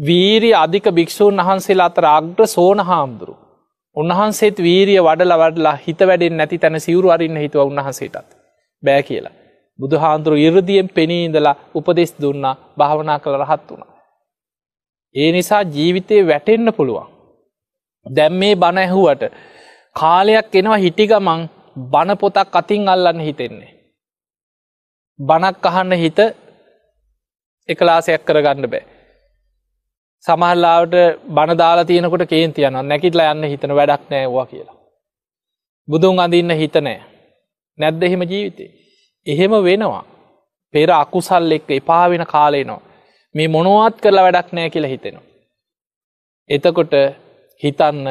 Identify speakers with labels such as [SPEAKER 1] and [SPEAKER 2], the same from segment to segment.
[SPEAKER 1] වීරී අධික භික්‍ෂූන් වහන්සේලා අතර අග්‍ර සෝන හාමුදුරු. උන්වහන්සේත් වීරිය වඩල වඩලා හිත වැඩෙන් නැති තැන සිවරු අරින්න හිතුව උන්වහන්සේටත් බෑ කියලා. බුදු හාන්දුරු ඉරදියෙන් පෙනීඉඳලා උපදෙස් දුන්නා භාවනා කළ රහත් වුණා. ඒ නිසා ජීවිතය වැටෙන්න පුළුවන්. දැම් මේ බණ ඇහුවට කාලයක් එනවා හිටිගමං බණ පොතක් අතින් අල්ලන්න හිතෙන්නේ. බණක් අහන්න හිත එකලාසයක් කරගන්න බෑ. සමහල්ලාවට බණදාලා තියෙනකොට කේන්තියන නැකිටලා යන්න හිතන වැඩක් නෑවා කියලා. බුදුන් අඳන්න හිත නෑ නැද්ද එහෙම ජීවිතේ. එහෙම වෙනවා. පෙර අකුසල් එක්ක එපා වෙන කාලේනවා. මේ මොනවත් කරලා වැඩක් නෑ කියලා හිතෙනවා. එතකොට හිතන්න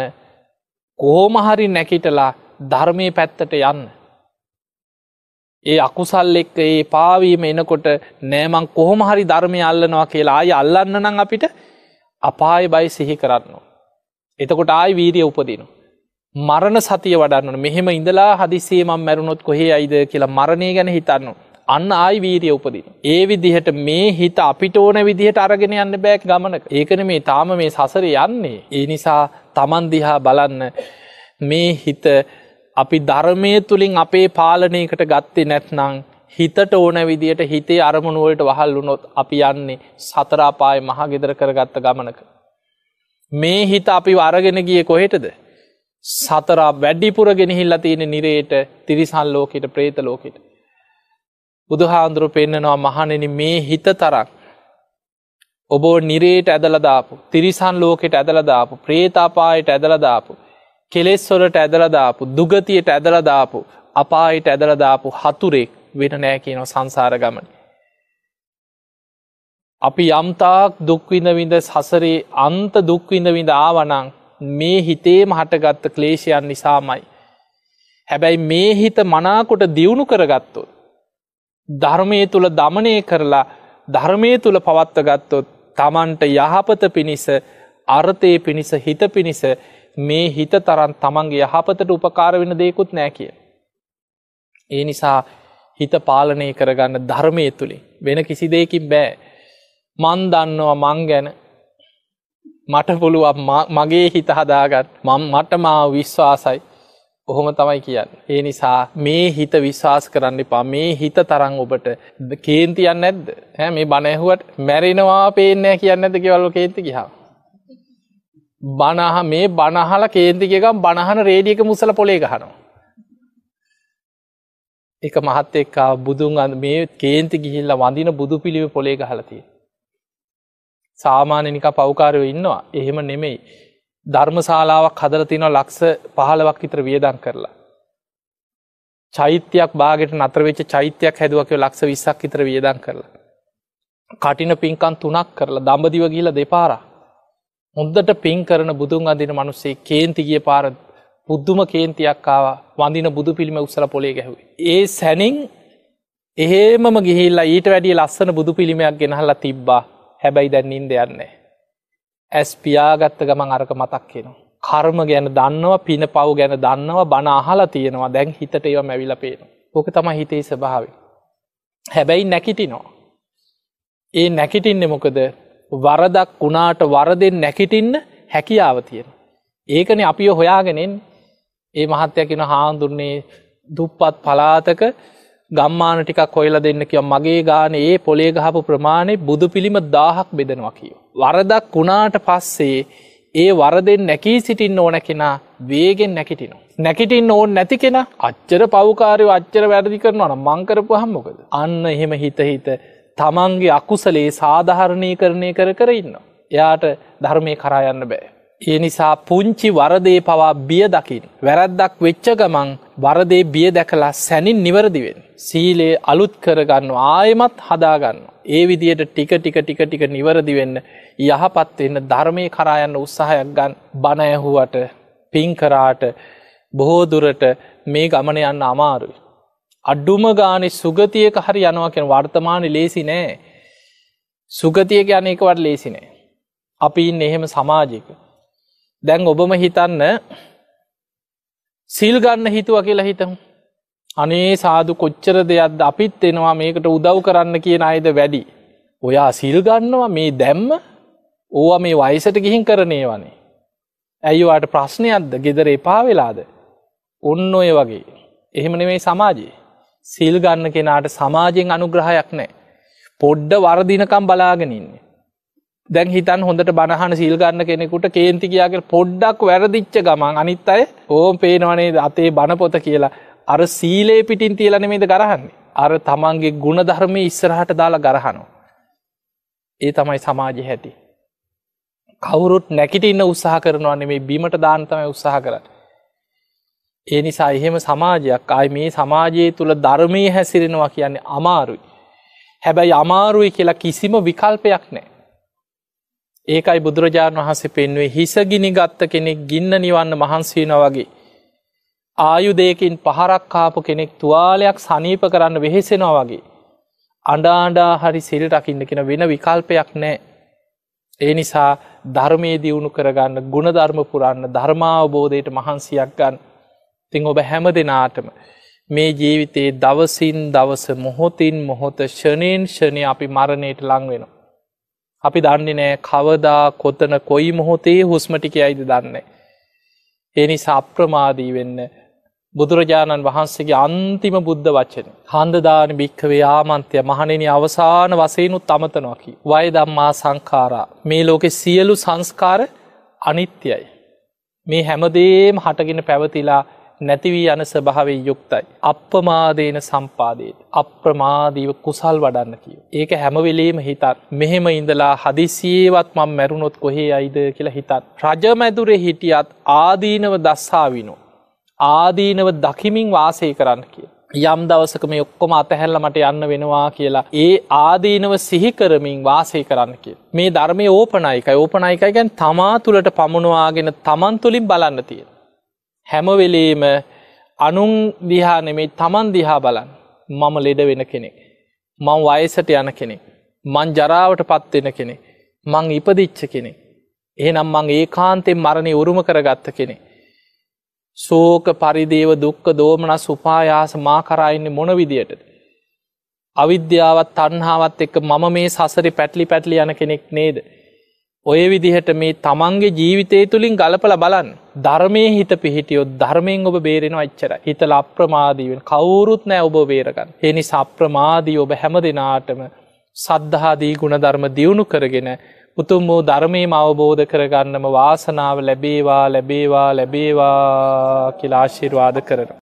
[SPEAKER 1] කෝමහරි නැකිටලා ධර්මය පැත්තට යන්න. ඒ අකුසල් එක්ක ඒ පාවීම එනකොට නෑමං කොහොම හරි ධර්මය අල්ලනවා කියලා ආය අල්ලන්න නං අපිට අපාය බයි සිහි කරන්න. එතකොට ආයි වීරිය උපදිනු. මරණ සතිය වඩන්නන මෙහෙම ඉඳලා හදිසේ මම් මැරුණොත් කොහේ අයිද කියලා මරණය ගැන හිතන්න. අන්න ආයි වීරිය උපදින. ඒ විදිහට මේ හිත අපිට ඕන විදිහට අරගෙන යන්න බෑක් ගමනක. ඒකන මේ තාම මේ සසර යන්නේ. ඒ නිසා තමන් දිහා බලන්න මේ හිත අපි ධර්මය තුළින් අපේ පාලනයකට ගත්තේ නැත්නං හිතට ඕන විදියට හිතේ අරමුණුවලට වහල් වුනොත් අපි යන්නේ සතරාපාය මහා ගෙදර කරගත්ත ගමනක. මේ හිත අපි වරගෙන ගිය කොහෙටද. සතරා වැඩිපුර ගෙනහිල්ල තියෙන නිරේට තිරිසල් ලෝකෙට ප්‍රේත ලෝකෙට. බුදුහාන්දුරු පෙන්න්නනවා මහනෙන මේ හිත තරක්. ඔබෝ නිරේට ඇදලදාපු තිරිසන් ලෝකෙට ඇදලදාපු ප්‍රේතාපායට ඇදලදාපු කෙලෙස්වොලට ඇදලදාපු දුගතියට ඇදලදාපු අපායට ඇදලදාපු හතුරෙක් වෙන නෑ කියනව සංසාර ගමන. අපි යම්තාක් දුක්විඳවිඳ සසරේ අන්ත දුක්විඳවිඳ ආවනං මේ හිතේම හටගත්ත ක්ලේෂයන් නිසාමයි. හැබැයි මේ හිත මනාකොට දියුණු කරගත්තොත්. ධර්මය තුළ දමනය කරලා ධර්මය තුළ පවත්ව ගත්තොත් තමන්ට යහපත පිණිස අර්ථය පිණිස හිත පිණිස මේ හිත තරන් තමන්ගේ යහපතට උපකාර වෙන දෙයකුත් නෑ කිය. ඒ නිසා හිත පාලනය කරගන්න ධර්මය තුළින් වෙන කිසි දෙයකින් බෑ මන් දන්නවා මං ගැන මට පුළුව මගේ හිත හදාගත් මං මට මාව විශ්වාසයි ඔහොම තමයි කියන්න. ඒ නිසා මේ හිත විශ්වාස කරන්න එපා මේ හිත තරං ඔබට කේන්තියන්න නැද්ද හැ මේ බණැහුවට මැරෙනවා පේනෑ කියන්න ඇද කෙවල්ල කේන්ති කිහා. බනහ මේ බනහල කේන්තිකකම් බණහන රේඩියක මුසල පොලේ ගහනවා. එක මහත් එක්කා බුදුන් මේ කේන්ති ගිහිල්ල වඳින බුදු පිළිව පොලේ ගහලතිය. සාමානනික පෞකාරයෝ ඉන්නවා එහෙම නෙමෙයි ධර්මශාලාවක් හදර තින ලක්ස පහලවක් විතර වියදන් කරලා. චෛත්‍යයක් බාගෙට නතරවෙච්ච චෛත්‍යයක් හැදුවක ලක්ෂ විස්සක් විතර වියදන් කරලා. කටින පින්කන් තුනක් කරලා දම්බදිව ගිල දෙපාර. හොන්දට පින් කරන බුදුන් අදින මනුස්සේ කේන්ති ගිය පාර පුද්දුම කේන්තියක්කාව වඳින බුදු පිළිම උත්සල පොලේ ගැහුවේ. ඒ සැනින් එහෙමම ගිහිල්ලා ඊට වැඩිය ලස්සන බුදු පිළිමයක් ගෙනහල්ලා තිබ්බා හැබැයි දැන්නින් දෙයන්නේ. ඇස් පියාගත්ත ගමන් අරක මතක් කියෙනවා. කර්ම ගැන දන්නවා පින පව් ගැන දන්නවා බණ අහලා තියෙනවා දැන් හිතට ඒව මැවිල පේන. ඕක තම හිතේ ස්භාව. හැබැයි නැකිටිනවා. ඒ නැකිටින්න මොකද වරදක් වුණාට වරදෙන් නැකිටින්න හැකියාව තියෙන. ඒකන අපිය හොයාගෙනෙන් ඒ මහත්තයකින හාන්දුරන්නේ දුප්පත් පලාතක ගම්මාන ටිකක් හොයල දෙන්න කිය මගේ ගාන ඒ පොලේ ගහපු ප්‍රමාණය බුදු පිළිම දාහක් බෙදනවා කියෝ. වරදක් වුණාට පස්සේ ඒ වරදෙන් නැකී සිටින්න ඕන කෙනා වේගෙන් නැකිටිනවා. නැකිටින් ඕන් නැති කෙන අච්චර පවකාරය අච්චර වැරදි කරනවා මංකරපු හම්මොකද. අන්න එහෙම හිතහිත තමන්ගේ අකුසලේ සාධහරණය කරණය කර කර ඉන්න. එයාට ධර්මය කරායන්න බෑ. ඒ නිසා පුංචි වරදේ පවා බිය දකිින්. වැරද්දක් වෙච්ච ගමන් වරදේ බිය දැකලා සැනින් නිවරදිවෙන්. සීලේ අලුත් කරගන්න ආයමත් හදාගන්න. ඒ විදියට ටික ටික ටික ටික නිවරදි වෙන්න යහපත් වෙන්න ධර්මය කරායන්න උත්සාහයක් ගන් බණයහුවට පින්කරාට බොහෝදුරට මේ ගමන යන්න අමාරුයි. අඩ්ඩුම ගානෙ සුගතියක හරි යනවා කියෙන වර්තමාන ලේසි නෑ. සුගතියක යනකවට ලේසි නෑ. අපි ඉන්න එහෙම සමාජයක. දැන් ඔබම හිතන්න සිල් ගන්න හිතුව කියලා හිතමු. අනේ සාදු කොච්චර දෙයක්ද අපිත් එනවා මේකට උදව් කරන්න කියන අයද වැඩි. ඔයා සිල් ගන්නවා මේ දැම්ම ඕව මේ වයිසට ගිහින් කරනේ වනේ. ඇයිවාට ප්‍රශ්නයක්ද ගෙදර එපා වෙලාද. ඔන්න ඔය වගේ. එහෙම නෙමේ සමාජයේ. සිල් ගන්න කෙනාට සමාජයෙන් අනුග්‍රහයක් නෑ. පොඩ්ඩ වරදිනකම් බලාගෙනන්නේ. දැන් හිතන් හොඳට බණහන සිල් ගන්න කෙනෙකුට කේන්ති කියාගෙන පොඩ්ඩක් වැරදිච්ච ගමන් අනිත් අය ඕම් පේනවනේ අතේ බණපොත කියලා අර සීලේ පිටින් තියලනෙමේද ගරහන්නේ. අර තමන්ගේ ගුණ ධර්මය ඉස්සරහට දාලා ගරහනෝ. ඒ තමයි සමාජය හැටි. කවුරුත් නැකිටඉන්න උත්සාහ කරනවා නෙමේ බිමට දාන්තමයි උත්සාහ කරන්න. ඒ නිසා එහෙම සමාජයක් අයි මේ සමාජයේ තුළ ධර්මය හැසිරෙනවා කියන්නේ අමාරුයි. හැබැයි අමාරුයි කියලා කිසිම විකල්පයක් නෑ. ඒකයි බුදුරජාණන් වහන්සේ පෙන්වේ හිසගිනි ගත්ත කෙනෙක් ගින්න නිවන්න මහන්සේන වගේ. ආයුදයකින් පහරක්කාපු කෙනෙක් තුවාලයක් සනීප කරන්න වෙහෙසෙනවා වගේ. අඩාඩා හරි සිල් රකින්න කෙන වෙන විකල්පයක් නෑ. ඒ නිසා ධර්මය දියුණු කරගන්න ගුණධර්ම පුරන්න ධර්මාවබෝධයට මහන්සියක් ගන්න තිං ඔබ හැම දෙනාටම මේ ජීවිතයේ දවසින් දවස මොහොතින් මොහොත ෂනයෙන් ෂණය අපි මරණයට ලං වෙන. අපි දන්නේ නෑ කවදා කොතන කොයි මොහොතේ හුස්මටික අයිද දන්නේ. එනි සප්‍රමාදී වෙන්න බුදුරජාණන් වහන්සේගේ අන්තිම බුද්ධ වච්චන. හන්දදාන භික්කවේ ආමන්තය මහනෙන අවසාන වසයනුත් අමතනොකි. වය දම්මා සංකාරා මේ ලෝකෙ සියලු සංස්කාර අනිත්‍යයි. මේ හැමදේම හටගෙන පැවතිලා නැතිවී යන ස්භාවේ යුක්තයි. අප්‍රමාදේන සම්පාදයට. අප්‍රමාදීව කුසල් වඩන්න කිය. ඒක හැමවෙලේම හිතත් මෙහෙම ඉඳලා හදිසියේවත් මං මැරුණොත් කොහේ අයිද කියලා හිතත්. රජමැදුරේ හිටියත් ආදීනව දස්සාවිනෝ. ආදීනව දකිමින් වාසය කරන්න කිය. යම් දවසක මේ ඔක්කොම අතහැල්ල මට යන්න වෙනවා කියලා ඒ ආදීනව සිහිකරමින් වාසය කරන්න කිය. මේ ධර්මය ඕපනයිකයි ඕපනයිකයි ගැන් තමා තුළට පමුණවාගෙන තමන් තුළින් බලන්න තියෙන. හැමවෙලේම අනුන් දිහා නෙමෙයි තමන් දිහා බලන් මම ලෙඩ වෙන කෙනෙක්. මං වයසට යන කෙනෙක්. මං ජරාවට පත්වෙන කෙනෙක්. මං ඉපදිච්ච කෙනෙක්. එහෙනම් මං ඒ කාන්තෙන් මරණය උරුම කරගත්ත කෙනෙක්. සෝක පරිදේව දුක්ක දෝමන සුපායාස මා කරයින්නේ මොන විදියටද. අවිද්‍යාවත් තන්හාවත් එක්ක මම මේ සසරි පැටලි පැටලි යන කෙනෙක් නේද. ඔය විදිහට මේ තමන්ගේ ජීවිතය තුළින් ගලපල බලන් ධර්මය හිත පිහිටියොත් ධර්මයෙන් ඔබ බේරෙනවා එච්චර හිතල අප්‍රමාදීවෙන් කවුරුත් නෑ ඔබ බේරගන්න. එනි සප්‍රමාදී ඔබ හැම දෙනාටම සද්ධහාදී ගුණධර්ම දියුණු කරගෙන උතුම් වූ ධර්මයම අවබෝධ කරගන්නම වාසනාව ලැබේවා ලැබේවා ලැබේවා කියලාශිර්වාද කරන.